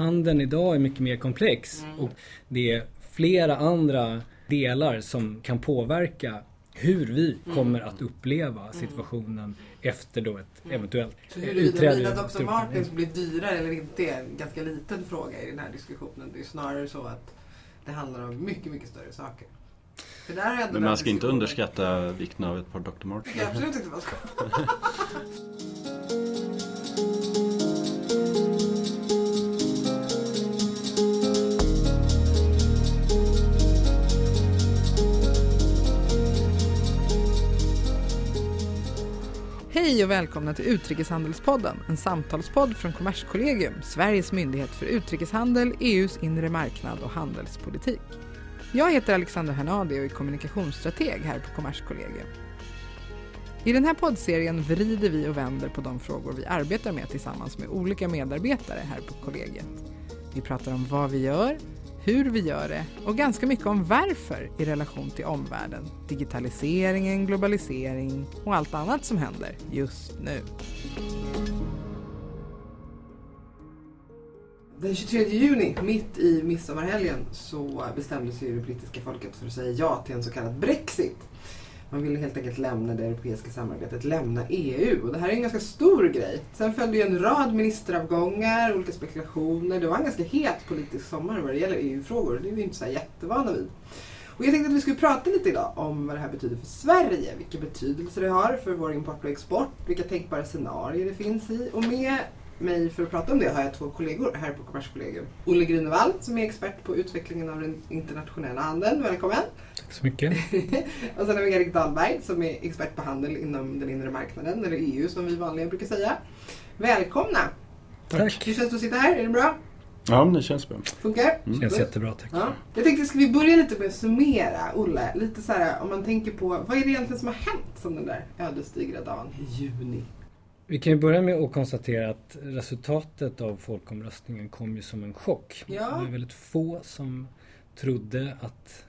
handeln idag är mycket mer komplex Mm. och det är flera andra delar som kan påverka hur vi Mm. kommer att uppleva situationen efter då ett eventuellt Så huruvida utträde ur Dr. Martens blir dyrare eller inte är en ganska liten fråga i den här diskussionen. Det är snarare så att det handlar om mycket, mycket större saker. Men man ska inte underskatta vikten av ett par Dr. Det Martens. absolut inte man ska. Hej och välkomna till Utrikeshandelspodden, en samtalspodd från Kommerskollegium, Sveriges myndighet för utrikeshandel, EUs inre marknad och handelspolitik. Jag heter Alexandra Hernadi och är kommunikationsstrateg här på Kommerskollegium. I den här poddserien vrider vi och vänder på de frågor vi arbetar med tillsammans med olika medarbetare här på kollegiet. Vi pratar om vad vi gör, hur vi gör det och ganska mycket om varför i relation till omvärlden, digitaliseringen, globalisering och allt annat som händer just nu. Den 23 juni, mitt i midsommarhelgen, så bestämde sig det brittiska folket för att säga ja till en så kallad Brexit. Man ville helt enkelt lämna det europeiska samarbetet, lämna EU. Och det här är en ganska stor grej. Sen följde ju en rad ministeravgångar, olika spekulationer. Det var en ganska het politisk sommar vad det gäller EU-frågor. Det är vi inte så här jättevana vid. Och jag tänkte att vi skulle prata lite idag om vad det här betyder för Sverige. Vilken betydelse det har för vår import och export. Vilka tänkbara scenarier det finns i. Och med mig för att prata om det har jag två kollegor här på Kommerskollegium. Olle Grünewald som är expert på utvecklingen av den internationella handeln. Välkommen! Tack så mycket. och sen har vi Erik Dahlberg som är expert på handel inom den inre marknaden, eller EU som vi vanligen brukar säga. Välkomna! Tack. Hur känns det att sitta här? Är det bra? Ja, det känns bra. Funkar? Mm. Känns jättebra tack. Ja. Jag tänkte, ska vi börja lite med att summera, Olle? Lite så här, om man tänker på, vad är det egentligen som har hänt som den där ödesdigra dagen i juni? Vi kan ju börja med att konstatera att resultatet av folkomröstningen kom ju som en chock. Ja. Det var väldigt få som trodde att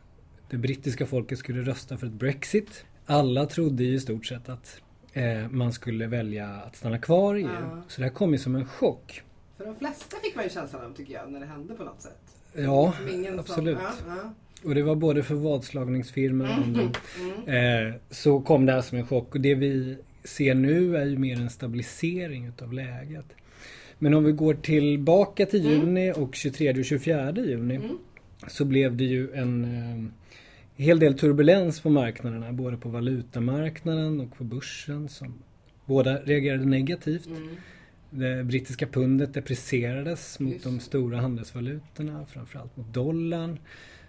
det brittiska folket skulle rösta för ett Brexit. Alla trodde ju i stort sett att eh, man skulle välja att stanna kvar i EU. Ja. Så det här kom ju som en chock. För de flesta fick man ju känslan av, tycker jag, när det hände på något sätt. Ja, ingen som- absolut. ja. Och det var både för vadslagningsfirmor och andra. Mm. Eh, så kom det här som en chock. Och det vi ser nu är ju mer en stabilisering utav läget. Men om vi går tillbaka till Mm. juni och 23 och 24 juni Mm. så blev det ju en eh, hel del turbulens på marknaderna. Både på valutamarknaden och på börsen. Som båda reagerade negativt. Mm. Det brittiska pundet deprecierades mot Just de stora handelsvalutorna, framförallt mot dollarn.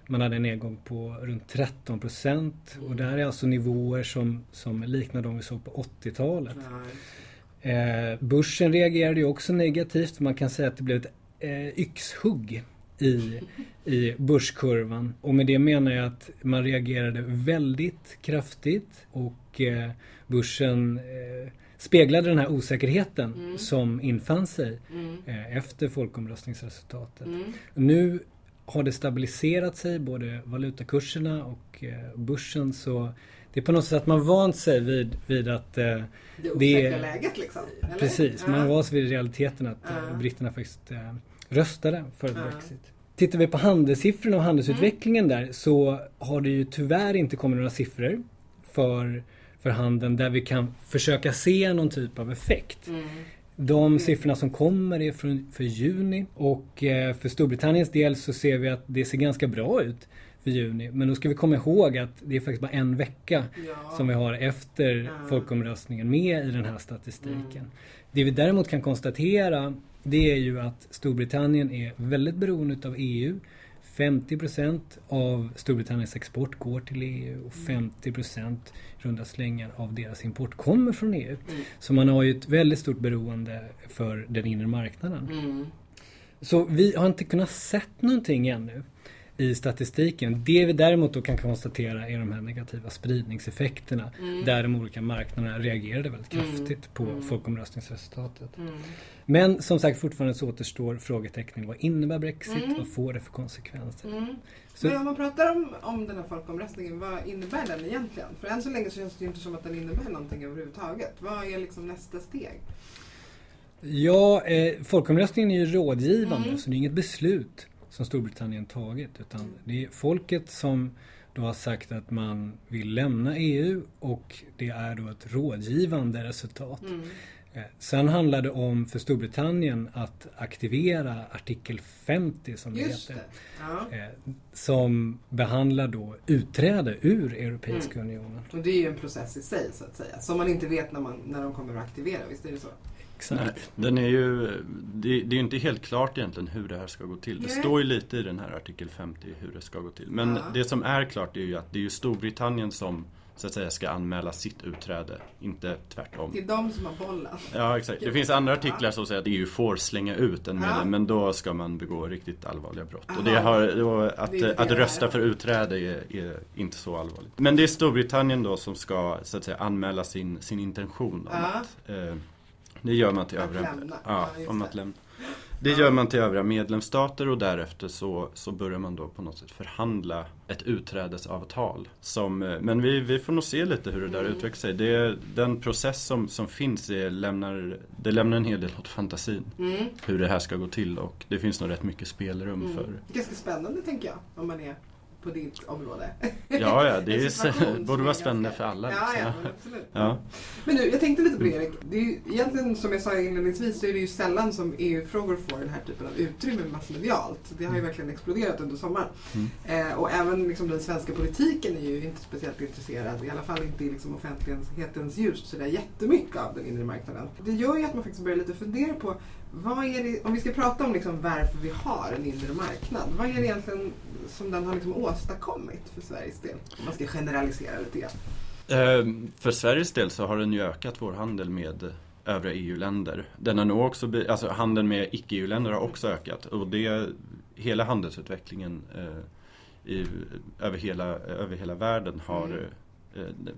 Man hade en nedgång på runt 13 procent och det här är alltså nivåer som, som liknar de vi såg på 80-talet. Ja. Eh, börsen reagerade ju också negativt man kan säga att det blev ett eh, yxhugg i, i börskurvan. Och med det menar jag att man reagerade väldigt kraftigt och eh, börsen eh, speglade den här osäkerheten Mm. som infann sig Mm. eh, efter folkomröstningsresultatet. Mm. Nu har det stabiliserat sig, både valutakurserna och eh, börsen. Så det är på något sätt att man vant sig vid, vid att eh, Det Det osäkra är- läget liksom. eller? Precis, man Ja. har vant sig vid realiteten att Ja. uh. britterna faktiskt eh, röstade för Ja. Brexit. Tittar vi på handelssiffrorna och handelsutvecklingen Mm. där så har det ju tyvärr inte kommit några siffror för, för handeln där vi kan försöka se någon typ av effekt. Mm. De siffrorna som kommer är från, för juni och eh, för Storbritanniens del så ser vi att det ser ganska bra ut för juni. Men då ska vi komma ihåg att det är faktiskt bara en vecka Ja. som vi har efter Ja. folkomröstningen med i den här statistiken. Mm. Det vi däremot kan konstatera det är ju att Storbritannien är väldigt beroende av EU. 50% av Storbritanniens export går till EU och 50% runda slängar av deras import kommer från EU. Mm. Så man har ju ett väldigt stort beroende för den inre marknaden. Mm. Så vi har inte kunnat sett någonting ännu i statistiken. Det vi däremot då kan konstatera är de här negativa spridningseffekterna Mm. där de olika marknaderna reagerade väldigt Mm. kraftigt på Mm. folkomröstningsresultatet. Mm. Men som sagt fortfarande så återstår frågetecknen. Vad innebär Brexit? Mm. Vad får det för konsekvenser? Mm. Så- Men om man pratar om, om den här folkomröstningen, vad innebär den egentligen? För än så länge så känns det ju inte som att den innebär någonting överhuvudtaget. Vad är liksom nästa steg? Ja, eh, folkomröstningen är ju rådgivande mm. så det är inget beslut som Storbritannien tagit utan det är folket som då har sagt att man vill lämna EU och det är då ett rådgivande resultat. Mm. Eh, sen handlar det om för Storbritannien att aktivera artikel 50 som Just det heter. Det. Ja. Eh, som behandlar då utträde ur Europeiska mm. unionen. Och det är ju en process i sig så att säga. Som man inte vet när, man, när de kommer att aktivera, visst är det så? Exakt. Nej, den är ju, det, det är ju inte helt klart egentligen hur det här ska gå till. Det står ju lite i den här artikel 50 hur det ska gå till. Men ja. det som är klart är ju att det är ju Storbritannien som så att säga ska anmäla sitt utträde, inte tvärtom. Det är de som har bollen. Ja, exakt. Det finns andra artiklar som säger att EU får slänga ut en medlem, ja. men då ska man begå riktigt allvarliga brott. Aha. Och det har, då, att, det att rösta för utträde är, är, inte så allvarligt. Men det är Storbritannien då som ska så att säga anmäla sin, sin intention om ja. att eh, det gör man till att övriga, lämna. Ja, ja om att lämna. Det gör man till övriga medlemsstater och därefter så, så börjar man då på något sätt förhandla ett utträdesavtal. Som, eh, men vi, vi får nog se lite hur det där mm. utvecklar sig. Det, den process som, som finns är, lämnar, det lämnar en hel del åt fantasin. Mm. Hur det här ska gå till och det finns nog rätt mycket spelrum mm. för. Ganska spännande tänker jag, om man är på ditt område. Ja, ja det är, borde vara spännande för alla. Liksom. Ja, ja, men absolut. Ja. Men nu, jag tänkte lite på det Erik. Det är ju, egentligen som jag sa inledningsvis så är det ju sällan som EU-frågor får den här typen av utrymme massmedialt. Det har ju mm. verkligen exploderat under sommaren. Mm. Eh, och även liksom, den svenska politiken är ju inte speciellt intresserad, i alla fall inte i liksom, offentlighetens ljus, så det är jättemycket av den inre marknaden. Det gör ju att man faktiskt börjar lite fundera på vad är det, om vi ska prata om liksom varför vi har en inre marknad, vad är det egentligen som den har liksom åstadkommit för Sveriges del? Om man ska generalisera lite grann. Eh, för Sveriges del så har den ju ökat vår handel med övriga EU-länder. Den har nog också, alltså handeln med icke-EU-länder har också ökat och det, hela handelsutvecklingen eh, i, över, hela, över hela världen har mm.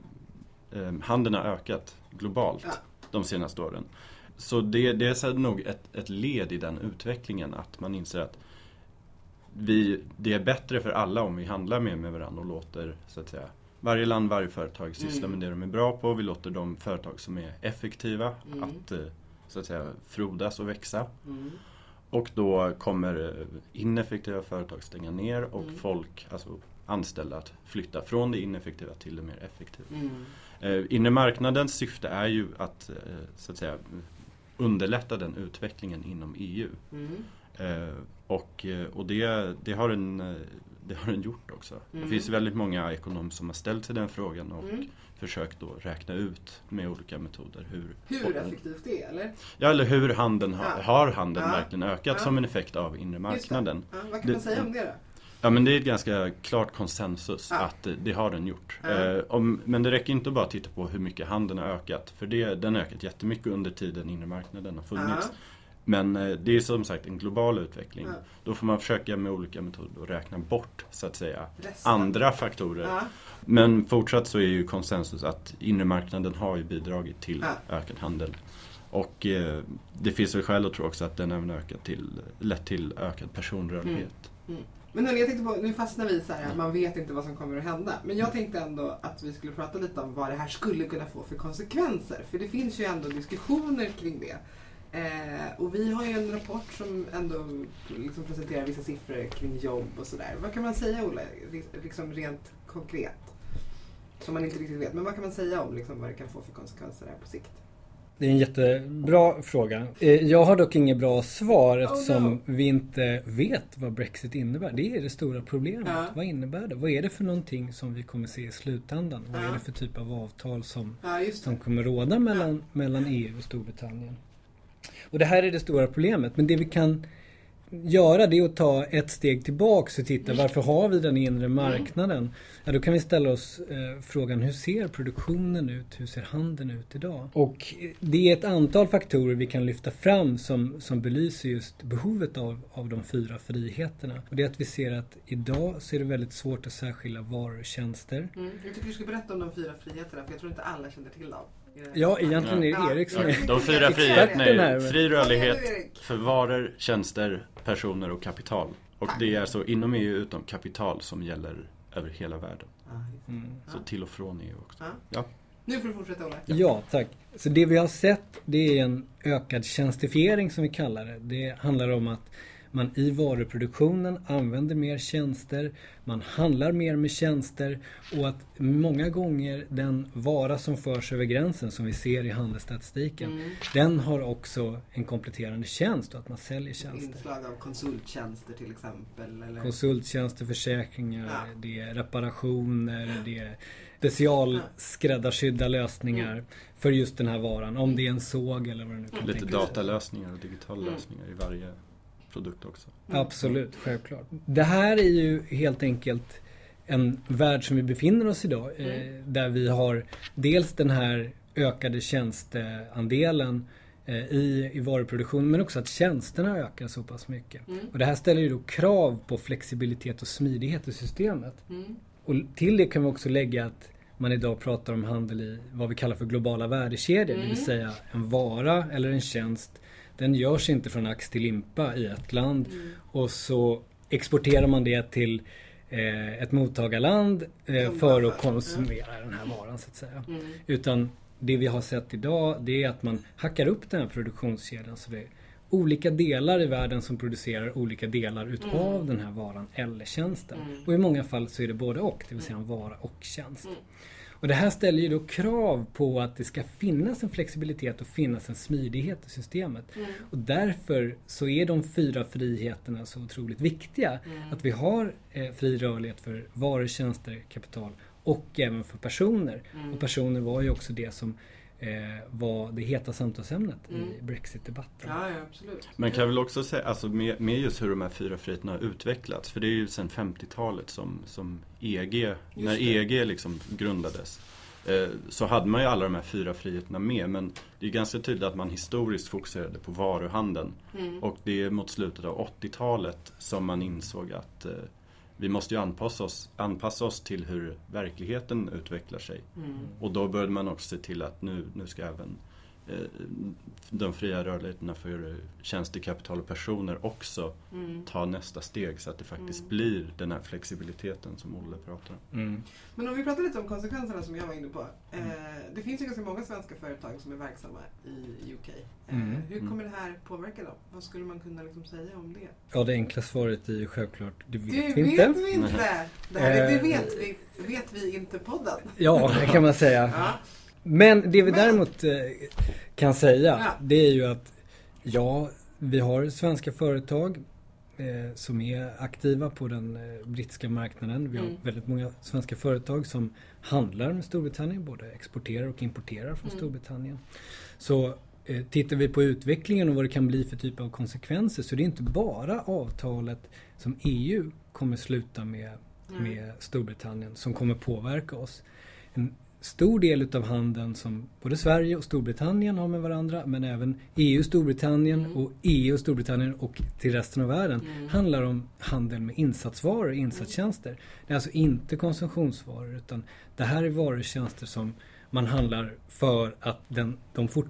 eh, eh, handeln har ökat globalt ja. de senaste åren. Så det, det är nog ett, ett led i den utvecklingen att man inser att vi, det är bättre för alla om vi handlar mer med varandra och låter så att säga, varje land, varje företag syssla mm. med det de är bra på. Vi låter de företag som är effektiva mm. att eh, så att säga frodas och växa. Mm. Och då kommer eh, ineffektiva företag stänga ner och mm. folk, alltså anställda, att flytta från det ineffektiva till det mer effektiva. Mm. Eh, inre marknadens syfte är ju att, så att säga, underlätta den utvecklingen inom EU. Mm. Eh, och eh, och det, det, har den, eh, det har den gjort också. Mm. Det finns väldigt många ekonomer som har ställt sig den frågan och mm. försökt då räkna ut med olika metoder hur Hur effektivt det är eller? Ja, eller hur handeln ja. har handeln ja. verkligen ökat ja. som en effekt av inre marknaden. Vad kan man säga om det då? Ja men det är ett ganska klart konsensus ja. att det har den gjort. Ja. Eh, om, men det räcker inte bara att titta på hur mycket handeln har ökat. För det, den har ökat jättemycket under tiden inre marknaden har funnits. Ja. Men eh, det är som sagt en global utveckling. Då får man försöka med olika metoder att räkna bort så att säga Resten. andra faktorer. Men fortsatt så är ju konsensus att inre marknaden har ju bidragit till ökad handel. Och eh, det finns väl skäl att tro också att den även ökat till, lett till ökad personrörlighet. Mm. Mm. Men hörni, jag tänkte på, nu fastnar vi så här, att man vet inte vad som kommer att hända. Men jag tänkte ändå att vi skulle prata lite om vad det här skulle kunna få för konsekvenser. För det finns ju ändå diskussioner kring det. Eh, och vi har ju en rapport som ändå liksom presenterar vissa siffror kring jobb och sådär. Vad kan man säga Olle, liksom rent konkret? Som man inte riktigt vet. Men vad kan man säga om liksom, vad det kan få för konsekvenser här på sikt? Det är en jättebra fråga. Eh, jag har dock inget bra svar eftersom oh no. vi inte vet vad Brexit innebär. Det är det stora problemet. Ja. Vad innebär det? Vad är det för någonting som vi kommer se i slutändan? Ja. Vad är det för typ av avtal som, ja, som kommer råda mellan, mellan EU och Storbritannien? Och det här är det stora problemet. Men det vi kan göra det är att ta ett steg tillbaks och titta varför har vi den inre marknaden? Ja, då kan vi ställa oss eh, frågan hur ser produktionen ut? Hur ser handeln ut idag? Och det är ett antal faktorer vi kan lyfta fram som, som belyser just behovet av, av de fyra friheterna. Och det är att vi ser att idag så är det väldigt svårt att särskilja varor och tjänster. Mm. Jag tycker du ska berätta om de fyra friheterna för jag tror inte alla känner till dem. Ja, egentligen är det Erik som är De fyra friheterna är fri rörlighet för varor, tjänster, personer och kapital. Och det är så inom EU utom kapital som gäller över hela världen. Mm. Så till och från EU också. Ja. Nu får du fortsätta Ola. Ja, tack. Så det vi har sett det är en ökad tjänstifiering som vi kallar det. Det handlar om att man i varuproduktionen använder mer tjänster, man handlar mer med tjänster och att många gånger den vara som förs över gränsen som vi ser i handelsstatistiken, Mm. den har också en kompletterande tjänst och att man säljer tjänster. Inslag av konsulttjänster till exempel. Eller? Konsulttjänster, försäkringar, Ja. det är reparationer, det är specialskräddarsydda lösningar för just den här varan. Om det är en såg eller vad det nu kan Lite tänkas datalösningar och digitala Mm. lösningar i varje produkt också. Absolut, självklart. Det här är ju helt enkelt en värld som vi befinner oss i idag. Eh, Mm. där vi har dels den här ökade tjänsteandelen eh, i, i varuproduktion men också att tjänsterna ökar så pass mycket. Mm. Och det här ställer ju då krav på flexibilitet och smidighet i systemet. Mm. Och till det kan vi också lägga att man idag pratar om handel i vad vi kallar för globala värdekedjor. Det Mm. vill säga en vara eller en tjänst. Den görs inte från ax till limpa i ett land. Mm. Och så exporterar man det till eh, ett mottagarland eh, för att konsumera den här varan så att säga. Mm. Utan det vi har sett idag det är att man hackar upp den här produktionskedjan. Så det är olika delar i världen som producerar olika delar utav Mm. den här varan eller tjänsten. Mm. Och i många fall så är det både och, det vill säga en vara och tjänst. Och det här ställer ju då krav på att det ska finnas en flexibilitet och finnas en smidighet i systemet. Mm. Och därför så är de fyra friheterna så otroligt viktiga. Mm. Att vi har eh, fri rörlighet för varor, tjänster, kapital och även för personer. Mm. Och personer var ju också det som var det heta samtalsämnet Mm. i Brexit-debatten. Ja, ja, absolut. Man kan väl också säga, alltså med, med just hur de här fyra friheterna har utvecklats, för det är ju sedan 50-talet som, som EG, när det. EG liksom grundades, eh, så hade man ju alla de här fyra friheterna med, men det är ganska tydligt att man historiskt fokuserade på varuhandeln. Mm. Och det är mot slutet av 80-talet som man insåg att eh, vi måste ju anpassa oss, anpassa oss till hur verkligheten utvecklar sig. Mm. Och då började man också se till att nu, nu ska även de fria rörligheterna för tjänster, kapital och personer också Mm. ta nästa steg så att det faktiskt Mm. blir den här flexibiliteten som Olle pratar om. Mm. Men om vi pratar lite om konsekvenserna som jag var inne på. Eh, det finns ju ganska många svenska företag som är verksamma i UK. Eh, Mm. Hur Mm. kommer det här påverka dem? Vad skulle man kunna liksom säga om det? Ja, det enkla svaret är ju självklart, det vet Det vi vet inte. vi inte! Det, här är, det Eh. vet, vi, vet vi inte podden. Ja, det kan man säga. Ja. Men det vi däremot eh, kan säga det är ju att ja, vi har svenska företag eh, som är aktiva på den eh, brittiska marknaden. Vi har Mm. väldigt många svenska företag som handlar med Storbritannien, både exporterar och importerar från Mm. Storbritannien. Så eh, tittar vi på utvecklingen och vad det kan bli för typ av konsekvenser så det är inte bara avtalet som EU kommer sluta med Mm. med Storbritannien som kommer påverka oss. En stor del utav handeln som både Sverige och Storbritannien har med varandra men även EU och Storbritannien Mm. och EU och Storbritannien och till resten av världen Mm. handlar om handel med insatsvaror och insatstjänster. Det är alltså inte konsumtionsvaror utan det här är varor och tjänster som man handlar för att den, de fort,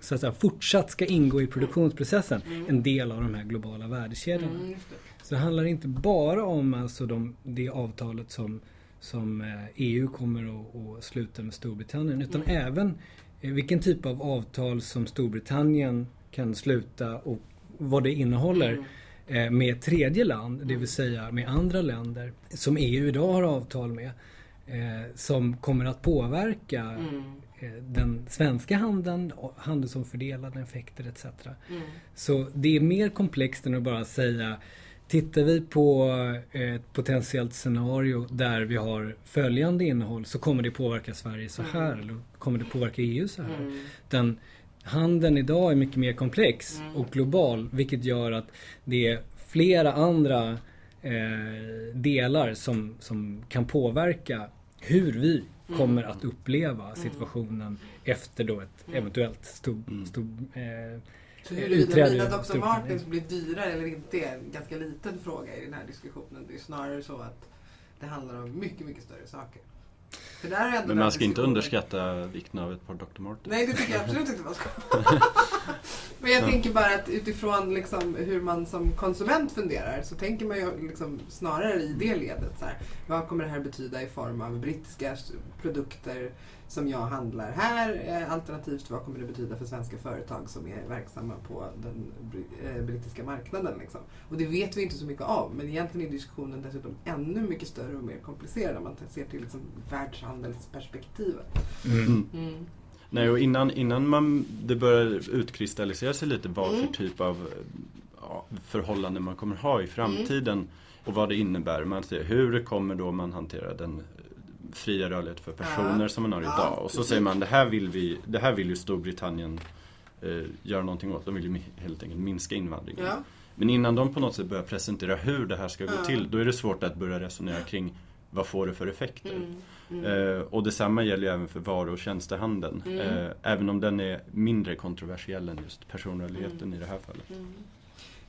så att säga, fortsatt ska ingå i produktionsprocessen. Mm. En del av de här globala värdekedjorna. Mm, det. Så det handlar inte bara om alltså de, det avtalet som, som eh, EU kommer att, att sluta med Storbritannien utan Mm. även eh, vilken typ av avtal som Storbritannien kan sluta och vad det innehåller Mm. eh, med tredje land, det vill säga med andra länder som EU idag har avtal med som kommer att påverka Mm. den svenska handeln, handelsomfördelande effekter etc. Mm. Så det är mer komplext än att bara säga Tittar vi på ett potentiellt scenario där vi har följande innehåll så kommer det påverka Sverige så här Mm. eller kommer det påverka EU så här. Mm. Den handeln idag är mycket mer komplex Mm. och global vilket gör att det är flera andra eh, delar som, som kan påverka hur vi Mm. kommer att uppleva situationen efter då ett Mm. eventuellt stor, Mm. stor eh, Så huruvida ur Dr. Martens blir dyrare eller inte är en ganska liten fråga i den här diskussionen. Det är snarare så att det handlar om mycket, mycket större saker. För där är ändå Men man ska inte underskatta vikten av ett par Dr. Martens. Nej, det tycker jag absolut inte man ska. Men jag Ja. tänker bara att utifrån liksom hur man som konsument funderar så tänker man ju liksom snarare i det ledet. Så här, vad kommer det här betyda i form av brittiska produkter som jag handlar här? Eh, Alternativt vad kommer det betyda för svenska företag som är verksamma på den eh, brittiska marknaden? Liksom? Och det vet vi inte så mycket om. Men egentligen är diskussionen dessutom ännu mycket större och mer komplicerad om man ser till liksom världshandelsperspektivet. Mm. Mm. Nej, och innan, innan man, det börjar utkristallisera sig lite vad Mm. för typ av ja, förhållanden man kommer ha i framtiden och vad det innebär. Man ser hur kommer då man hantera den fria rörlighet för personer Ja. som man har Ja, idag. Och så precis. säger man det här vill, vi, det här vill ju Storbritannien eh, göra någonting åt. De vill ju helt enkelt minska invandringen. Ja. Men innan de på något sätt börjar presentera hur det här ska gå Ja. till, då är det svårt att börja resonera kring vad får det för effekter. Mm. Mm. Eh, och detsamma gäller ju även för varu och tjänstehandeln. Mm. Eh, även om den är mindre kontroversiell än just personrörligheten i det här fallet.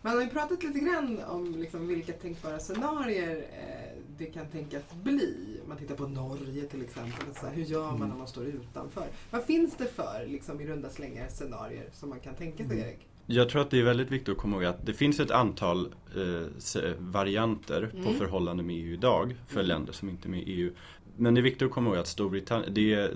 Mm. Man har ju pratat lite grann om liksom vilka tänkbara scenarier eh, det kan tänkas bli. Man tittar på Norge till exempel. Så här, hur gör man Mm. när man står utanför? Vad finns det för liksom, i runda slängar scenarier som man kan tänka sig, Mm. Erik? Jag tror att det är väldigt viktigt att komma ihåg att det finns ett antal eh, varianter på Mm. förhållande med EU idag för Mm. länder som inte är med i EU. Men det är viktigt att komma ihåg att Storbritannien, det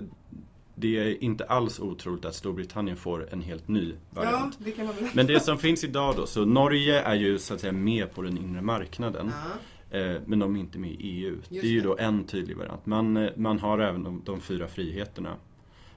det är inte alls otroligt att Storbritannien får en helt ny variant. Ja, det väl Men det som finns idag då, så Norge är ju så att säga med på den inre marknaden. Eh, men de är inte med i EU. Just det är ju då en tydlig variant. Man, eh, man har även de, de fyra friheterna.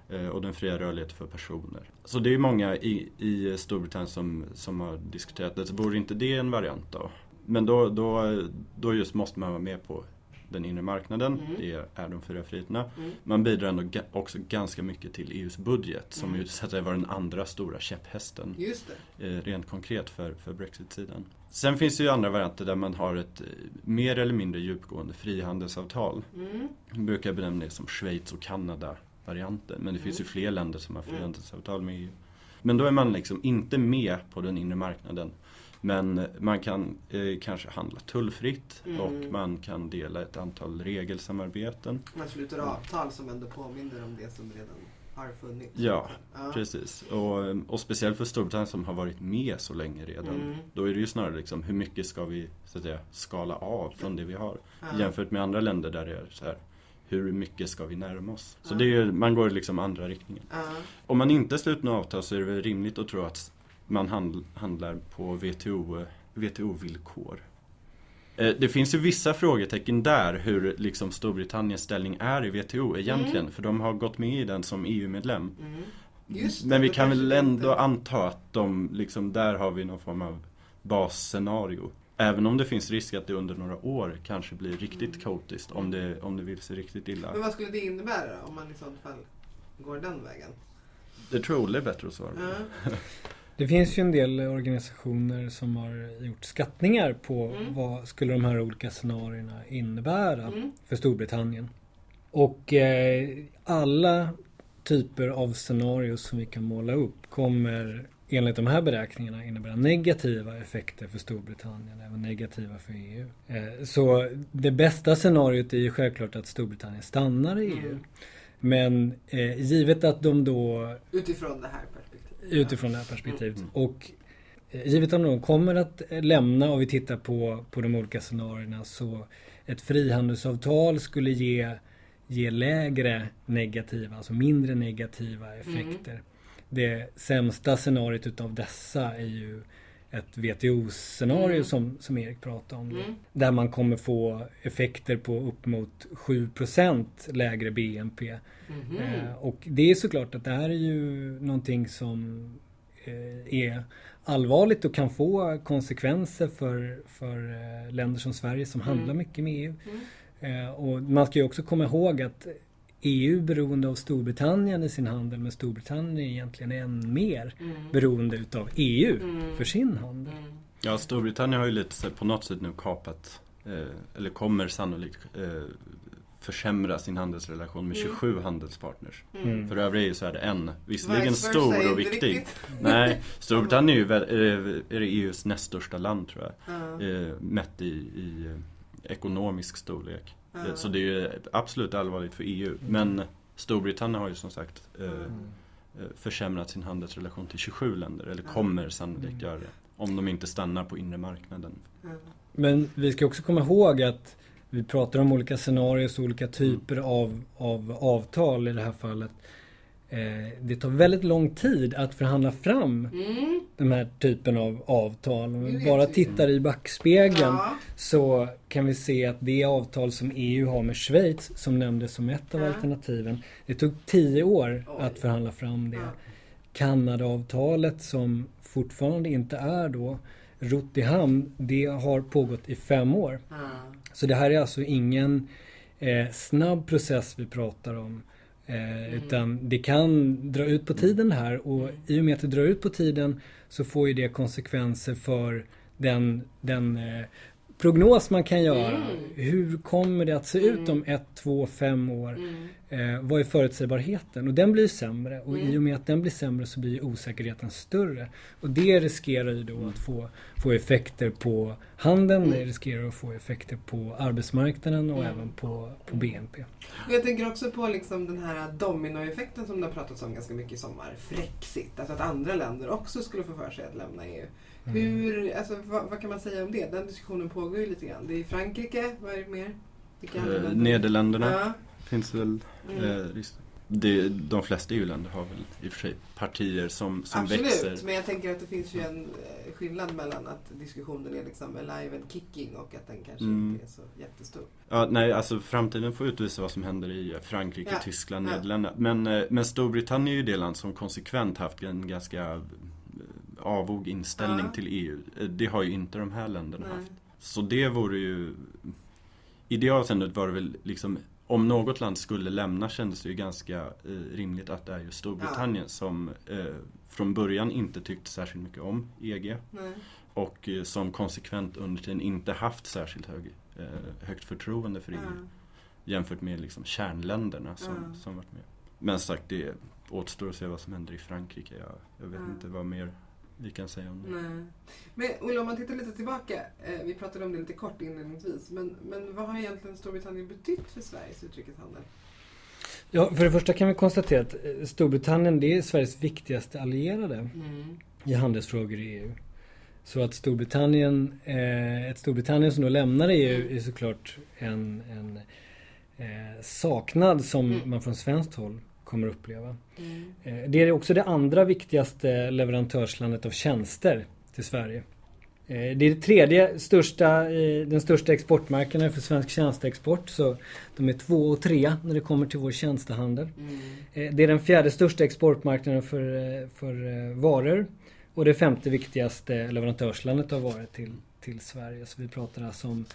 eh, Och den fria rörligheten för personer. Så det är många i, i Storbritannien som, som har diskuterat det. Så vore inte det en variant då? Men då, då, då just måste man vara med på den inre marknaden. Mm. Det är de fyra friheterna. Mm. Man bidrar ändå ga, också ganska mycket till EUs budget. Som Mm. ju så att säga var den andra stora käpphästen Just det. eh, rent konkret för, för Brexit-sidan. Sen finns det ju andra varianter där man har ett eh, mer eller mindre djupgående frihandelsavtal. Mm. Man brukar benämna det som Schweiz och Kanada-varianten. Men det finns ju Mm. fler länder som har Mm. frihandelsavtal med EU. Men då är man liksom inte med på den inre marknaden. Men man kan eh, kanske handla tullfritt Mm. och man kan dela ett antal regelsamarbeten. Man sluter avtal som ändå påminner om det som redan har funnits. Ja, ja. Precis. Och, och speciellt för Storbritannien som har varit med så länge redan. Mm. Då är det ju snarare liksom hur mycket ska vi så att säga, skala av från det vi har. Ja. Jämfört med andra länder där det är så här hur mycket ska vi närma oss? Så det är, man går liksom andra riktningen. Om man inte sluter avtal så är det väl rimligt att tro att man handl, handlar på WTO, WTO-villkor. Eh, Det finns ju vissa frågetecken där hur liksom Storbritanniens ställning är i WTO egentligen. Mm. För de har gått med i den som EU-medlem. Mm. Det, Men vi då kan väl ändå inte- anta att de, liksom, där har vi någon form av basscenario. Även om det finns risk att det under några år kanske blir riktigt Mm. kaotiskt om det, om det vill sig riktigt illa. Men vad skulle det innebära om man i sådant fall går den vägen? Det tror jag Olle är bättre att svara på. Ja. Det finns ju en del organisationer som har gjort skattningar på Mm. vad skulle de här olika scenarierna innebära Mm. för Storbritannien. Och eh, alla typer av scenarier som vi kan måla upp kommer enligt de här beräkningarna innebära negativa effekter för Storbritannien, även negativa för EU. Eh, så det bästa scenariot är ju självklart att Storbritannien stannar i EU. Mm. Men eh, givet att de då Utifrån det här perspektivet. Utifrån det här perspektivet. Mm. Och eh, givet att de kommer att eh, lämna och vi tittar på, på de olika scenarierna så ett frihandelsavtal skulle ge, ge lägre negativa, alltså mindre negativa effekter. Det sämsta scenariot utav dessa är ju ett WTO-scenario Mm. som, som Erik pratade om. Mm. Där man kommer få effekter på upp mot 7% lägre BNP. Mhm. Eh, och det är såklart att det här är ju någonting som eh, är allvarligt och kan få konsekvenser för, för eh, länder som Sverige som Mm. handlar mycket med EU. Mm. Eh, och man ska ju också komma ihåg att EU beroende av Storbritannien i sin handel men Storbritannien är egentligen än mer Mm. beroende utav EU Mm. för sin handel. Mm. Ja, Storbritannien har ju lite på något sätt nu kapat, eh, eller kommer sannolikt eh, försämra sin handelsrelation med Mm. 27 handelspartners. Mm. För övriga EU så är det en, visserligen stor och viktig. Nej, Storbritannien är ju väl, är, är det EUs näst största land tror jag. Ja. Eh, mätt i, i ekonomisk storlek. Eh, Så det är ju absolut allvarligt för EU. Men Storbritannien har ju som sagt eh, Mm. eh, försämrat sin handelsrelation till 27 länder, eller kommer sannolikt Mm. göra det. Om de inte stannar på inre marknaden. Mm. Men vi ska också komma ihåg att vi pratar om olika scenarier och olika typer Mm. av, av avtal i det här fallet. Eh, det tar väldigt lång tid att förhandla fram Mm. den här typen av avtal. Om vi bara tittar i backspegeln Ja. så kan vi se att det avtal som EU har med Schweiz som nämndes som ett av Ja. alternativen. Det tog tio år Oj. att förhandla fram det. Ja. Kanadaavtalet som fortfarande inte är då rott i hamn, det har pågått i fem år. Ja. Så det här är alltså ingen eh, snabb process vi pratar om. Eh, Mm. Utan det kan dra ut på tiden det här och Mm. i och med att det drar ut på tiden så får ju det konsekvenser för den, den eh, prognos man kan göra. Mm. Hur kommer det att se ut om ett, två, fem år? Mm. Eh, vad är förutsägbarheten? Och den blir sämre och Mm. i och med att den blir sämre så blir osäkerheten större. Och det riskerar ju då att få, få effekter på handeln, Mm. det riskerar att få effekter på arbetsmarknaden och Mm. även på, på BNP. Och jag tänker också på liksom den här dominoeffekten som det har pratats om ganska mycket i sommar. Frexit, alltså att andra länder också skulle få för sig att lämna EU. Mm. Hur, alltså, vad, vad kan man säga om det? Den diskussionen pågår ju lite grann. Det är Frankrike, vad är det mer? Eh, länder? Nederländerna Ja. finns väl Mm. eh. Det, de flesta EU-länder har väl i och för sig partier som, som Absolut, växer. men jag tänker att det finns ju en eh, skillnad mellan att diskussionen är liksom alive and kicking och att den kanske Mm. inte är så jättestor. Ja, nej, alltså framtiden får utvisa vad som händer i Frankrike, Ja. Tyskland, Ja. Nederländerna. Men, eh, men Storbritannien är ju det land som konsekvent haft en ganska eh, avog inställning Ja. till EU. Eh, Det har ju inte de här länderna Nej. haft. Så det vore ju... I det avseendet var det väl liksom om något land skulle lämna kändes det ju ganska eh, rimligt att det är just Storbritannien som eh, från början inte tyckte särskilt mycket om EG Nej. och eh, som konsekvent under tiden inte haft särskilt hög, eh, högt förtroende för EU Ja. jämfört med liksom kärnländerna som, Ja. som varit med. Men sagt, det återstår att se vad som händer i Frankrike. Jag, jag vet Ja. inte vad mer vi kan säga om det. Nej. Men Olle, om man tittar lite tillbaka. Eh, vi pratade om det lite kort inledningsvis. Men, men vad har egentligen Storbritannien betytt för Sveriges utrikeshandel? Ja, för det första kan vi konstatera att eh, Storbritannien det är Sveriges viktigaste allierade Mm. i handelsfrågor i EU. Så att Storbritannien, eh, ett Storbritannien som då lämnar EU Mm. är såklart en, en eh, saknad som Mm. man från svenskt håll kommer uppleva. Mm. Eh, det är också det andra viktigaste leverantörslandet av tjänster till Sverige. Eh, det är det tredje största, eh, den största exportmarknaden för svensk tjänsteexport. Så de är två och tre när det kommer till vår tjänstehandel. Mm. Det är den fjärde största exportmarknaden för, för varor. Och det femte viktigaste leverantörslandet av varor till, till Sverige. Så vi pratar alltså om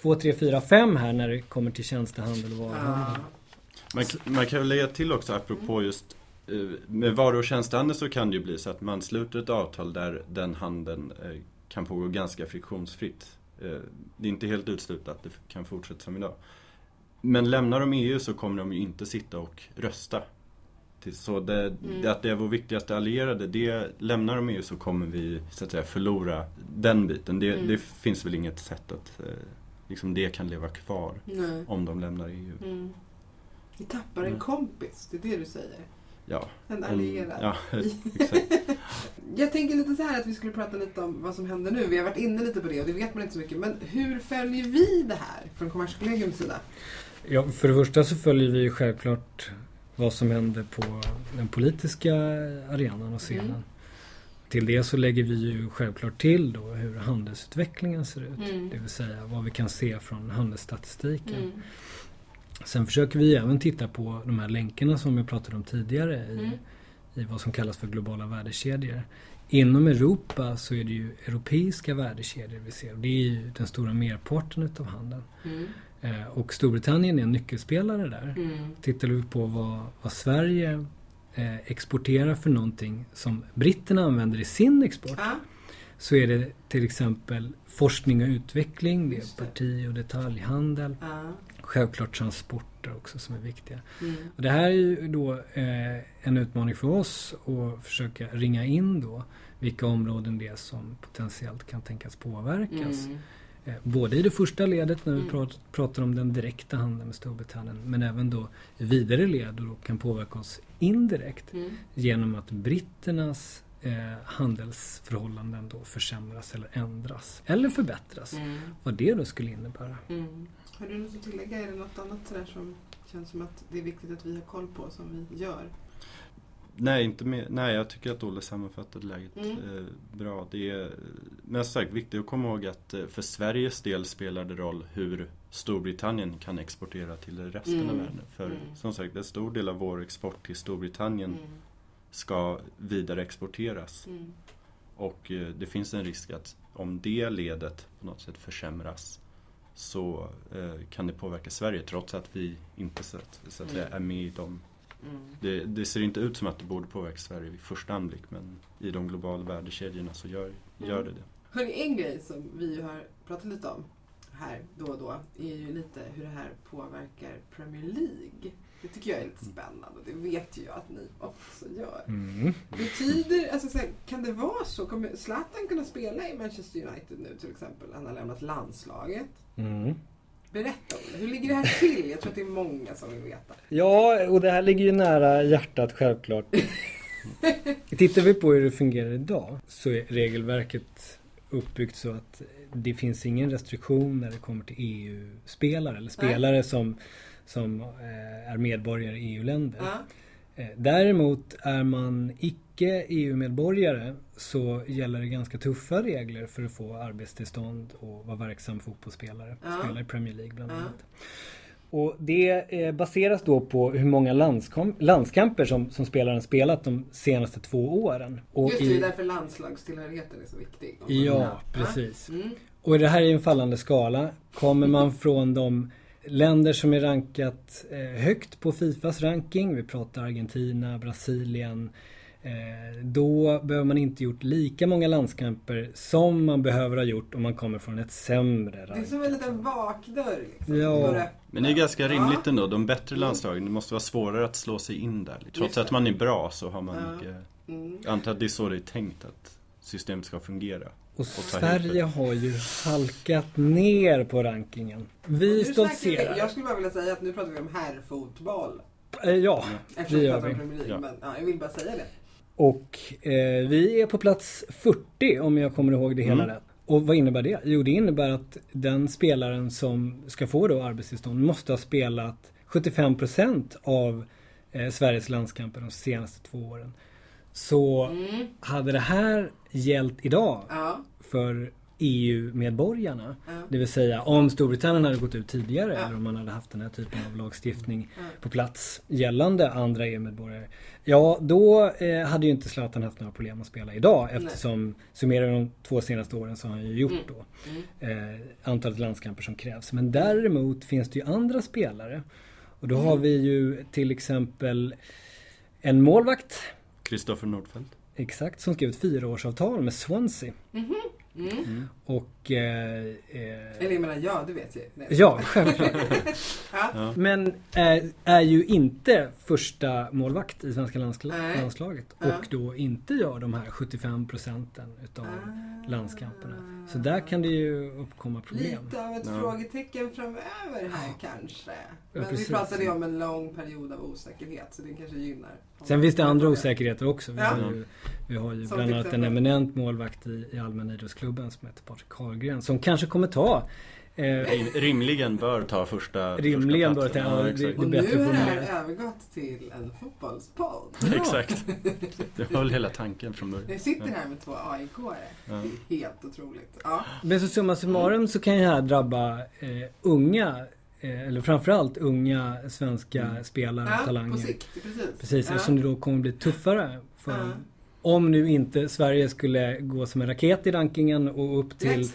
2, 3, 4, 5 här när det kommer till tjänstehandel och varuhandel. Man, man kan väl lägga till också apropå just eh, med varu och tjänstehandel så kan det ju bli så att man sluter ett avtal där den handeln eh, kan pågå ganska friktionsfritt. Eh, Det är inte helt uteslutet att det kan fortsätta som idag. Men lämnar de EU så kommer de ju inte sitta och rösta. Så det, Mm. att det är vår viktigaste allierade, det, lämnar de EU så kommer vi så att säga förlora den biten. Det, Mm. det finns väl inget sätt att liksom det kan leva kvar Nej. om de lämnar EU. Mm. Vi tappar en Mm. kompis, det är det du säger. Ja, En en, allierad. ja exakt. Jag tänker lite så här att vi skulle prata lite om vad som händer nu. Vi har varit inne lite på det och det vet man inte så mycket. Men hur följer vi det här från Kommerskollegiums sida? Ja, för det första så följer vi ju självklart vad som händer på den politiska arenan och scenen. Mm. Till det så lägger vi ju självklart till då hur handelsutvecklingen ser ut. Mm. Det vill säga vad vi kan se från handelsstatistiken. Mm. Sen försöker vi även titta på de här länkarna som jag pratade om tidigare i, Mm. i vad som kallas för globala värdekedjor. Inom Europa så är det ju europeiska värdekedjor vi ser. Det är ju den stora merparten utav handeln. Mm. Eh, och Storbritannien är en nyckelspelare där. Mm. Tittar vi på vad, vad Sverige eh, exporterar för någonting som britterna använder i sin export Ja. så är det till exempel forskning och utveckling, det är parti och detaljhandel, Ja. Självklart transporter också som är viktiga. Mm. Och det här är ju då eh, en utmaning för oss att försöka ringa in då vilka områden det är som potentiellt kan tänkas påverkas. Mm. Eh, både i det första ledet när vi Mm. prat- pratar om den direkta handeln med Storbritannien men även då i vidare led och då kan påverka oss indirekt Mm. genom att britternas eh, handelsförhållanden då försämras eller ändras eller förbättras. Mm. Vad det då skulle innebära. Mm. Har du något att tillägga? Är det något annat sådär som känns som att det är viktigt att vi har koll på som vi gör? Nej, inte mer. Nej, jag tycker att Olle sammanfattade läget Mm. eh, bra. Det är men som sagt viktigt att komma ihåg att eh, för Sveriges del spelar det roll hur Storbritannien kan exportera till resten av Mm. världen. För Mm. som sagt, en stor del av vår export till Storbritannien Mm. ska vidare exporteras. Mm. Och eh, det finns en risk att om det ledet på något sätt försämras så eh, kan det påverka Sverige trots att vi inte så att, så att säga, Mm. är med i dem. Mm. Det, det ser inte ut som att det borde påverka Sverige vid första anblick men i de globala värdekedjorna så gör, gör det det. Hörrni, en grej som vi har pratat lite om här då och då är ju lite hur det här påverkar Premier League. Det tycker jag är lite spännande. Det vet ju jag att ni också gör. Mm. Betyder, alltså så här, kan det vara så? Kommer Zlatan kunna spela i Manchester United nu till exempel? Han har lämnat landslaget. Mm. Berätta om det. Hur ligger det här till? Jag tror att det är många som vill veta. Ja, och det här ligger ju nära hjärtat självklart. Tittar vi på hur det fungerar idag så är regelverket uppbyggt så att det finns ingen restriktion när det kommer till EU-spelare eller spelare som, som eh, är medborgare i EU-länder. Ja. Eh, Däremot är man icke EU-medborgare så gäller det ganska tuffa regler för att få arbetstillstånd och vara verksam fotbollsspelare. Ja. Spela i Premier League bland Ja. annat. Och det eh, baseras då på hur många landskamper som, som spelaren spelat de senaste två åren. Och Just det, det i, är därför landslagstillhörigheten är så viktig. Ja, precis. Mm. Och det här är en fallande skala. Kommer man från de länder som är rankat eh, högt på Fifas ranking, vi pratar Argentina, Brasilien, eh, då behöver man inte gjort lika många landskamper som man behöver ha gjort om man kommer från ett sämre Det är som en liten bakdörr. Liksom. Ja. Men det är ganska rimligt ändå. De bättre landslagen, det måste vara svårare att slå sig in där. Trots att man är bra så har man Ja. mycket... Mm. Jag antar att det är så det är tänkt att systemet ska fungera. Och Sverige har ju halkat ner på rankingen. Vi stoltserar. Jag skulle bara vilja säga att nu pratar vi om herrfotboll. Eh, Ja, Eftersom Det vi gör pratar om vi. Premier League. Ja. Men ja, jag vill bara säga det. Och eh, vi är på plats 40 om jag kommer ihåg det hela Mm. rätt. Och vad innebär det? Jo, det innebär att den spelaren som ska få då arbetstillstånd måste ha spelat 75% av eh, Sveriges landskamper de senaste två åren. Så Mm. hade det här gällt idag Ja. för EU-medborgarna, Ja. det vill säga om Storbritannien hade gått ut tidigare Ja. eller om man hade haft den här typen av lagstiftning Ja. på plats gällande andra EU-medborgare. Ja, då eh, hade ju inte Zlatan haft några problem att spela idag eftersom summerar vi de två senaste åren så har han ju gjort Mm. då Mm. eh, antalet landskamper som krävs. Men däremot finns det ju andra spelare. Och då har vi ju till exempel en målvakt, Kristoffer Nordfeldt. exakt, som skrev ett fyraårsavtal med Swansea. Mhm. Mm. Mm. Och... Eh, eh, Eller jag menar, ja, du vet ju. Nej. ja, självklart. Ja. Men är, är ju inte första målvakt i svenska landskla- Nej. landslaget. Ja. Och då inte gör de här 75 procenten utav Ah. landskamperna. Så där kan det ju uppkomma problem. Lite av ett Ja. frågetecken framöver här kanske. Men vi pratade ju om en lång period av osäkerhet så det kanske gynnar. Sen finns det andra osäkerheter också. Vi Ja. har ju, vi har ju Som bland till annat en eminent målvakt i, i Allmänna idrottsklubben som heter Patrik Karlgren. Som kanske kommer ta eh, Rim- Rimligen bör ta första Rimligen första bör ta- ja, det-. Och är nu bättre har det här övergått till en fotbollspodd. Exakt. Det var väl hela tanken från början. Jag sitter här med två AIK-are. Ja. Det är helt otroligt. Ja. Men så summa summarum så kan ju det här drabba eh, unga, eller framförallt unga svenska Mm. spelare och Ja, på talanger. sikt. Precis. Precis, ja. eftersom det då kommer bli tuffare för Ja. Om nu inte Sverige skulle gå som en raket i rankingen och upp till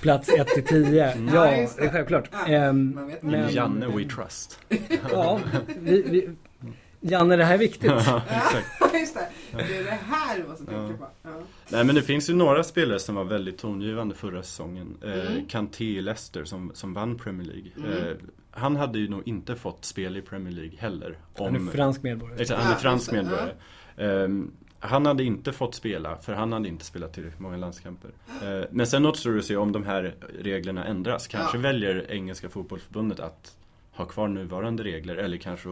plats 1 till 10. Mm. Ja, det. är självklart. Ja, man vet men-. Janne We Trust. ja, vi, vi, Janne, det här är viktigt. Ja, just det. Det är det här du måste tänka Ja. på. Ja. Nej men det finns ju några spelare som var väldigt tongivande förra säsongen. Eh, Mm. Kanté i Leicester som, som vann Premier League. Mm. Eh, han hade ju nog inte fått spel i Premier League heller. Han är fransk medborgare. Exakt, han är fransk medborgare. Ehm, han hade inte fått spela, för han hade inte spelat tillräckligt många landskamper. Eh, men sen återstår det att se om de här reglerna ändras. Kanske Ja. väljer engelska fotbollsförbundet att ha kvar nuvarande regler eller kanske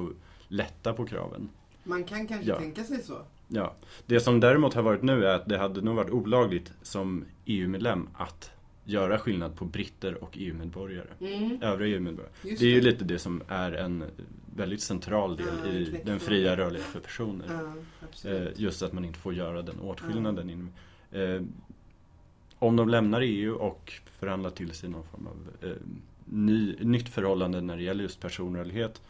lätta på kraven. Man kan kanske Ja. tänka sig så. Ja. Det som däremot har varit nu är att det hade nog varit olagligt som EU-medlem att göra skillnad på britter och EU-medborgare. Mm. Övriga EU-medborgare. Just Det är ju lite det som är en väldigt central del Ja, i knäckfråga. den fria rörligheten för personer. Ja, Eh, just att man inte får göra den åtskillnaden. inom- Eh, om de lämnar EU och förhandlar till sig någon form av eh, ny, nytt förhållande när det gäller just personrörlighet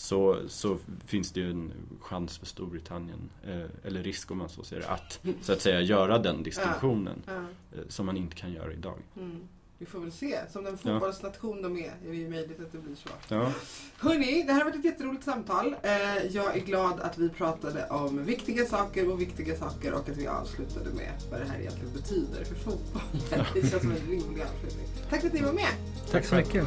så, så finns det ju en chans för Storbritannien, eh, eller risk om man så säger, att så att säga göra den distinktionen Ja. eh, som man inte kan göra idag. Mm. Vi får väl se. Som den fotbollsnation de är, är det ju möjligt att det blir så. Ja, Hörni, det här har varit ett jätteroligt samtal. Eh, Jag är glad att vi pratade om viktiga saker och viktiga saker och att vi avslutade med vad det här egentligen betyder för fotbollen. Det känns som en rimlig avslutning. Tack för att ni var med. Tack så mycket.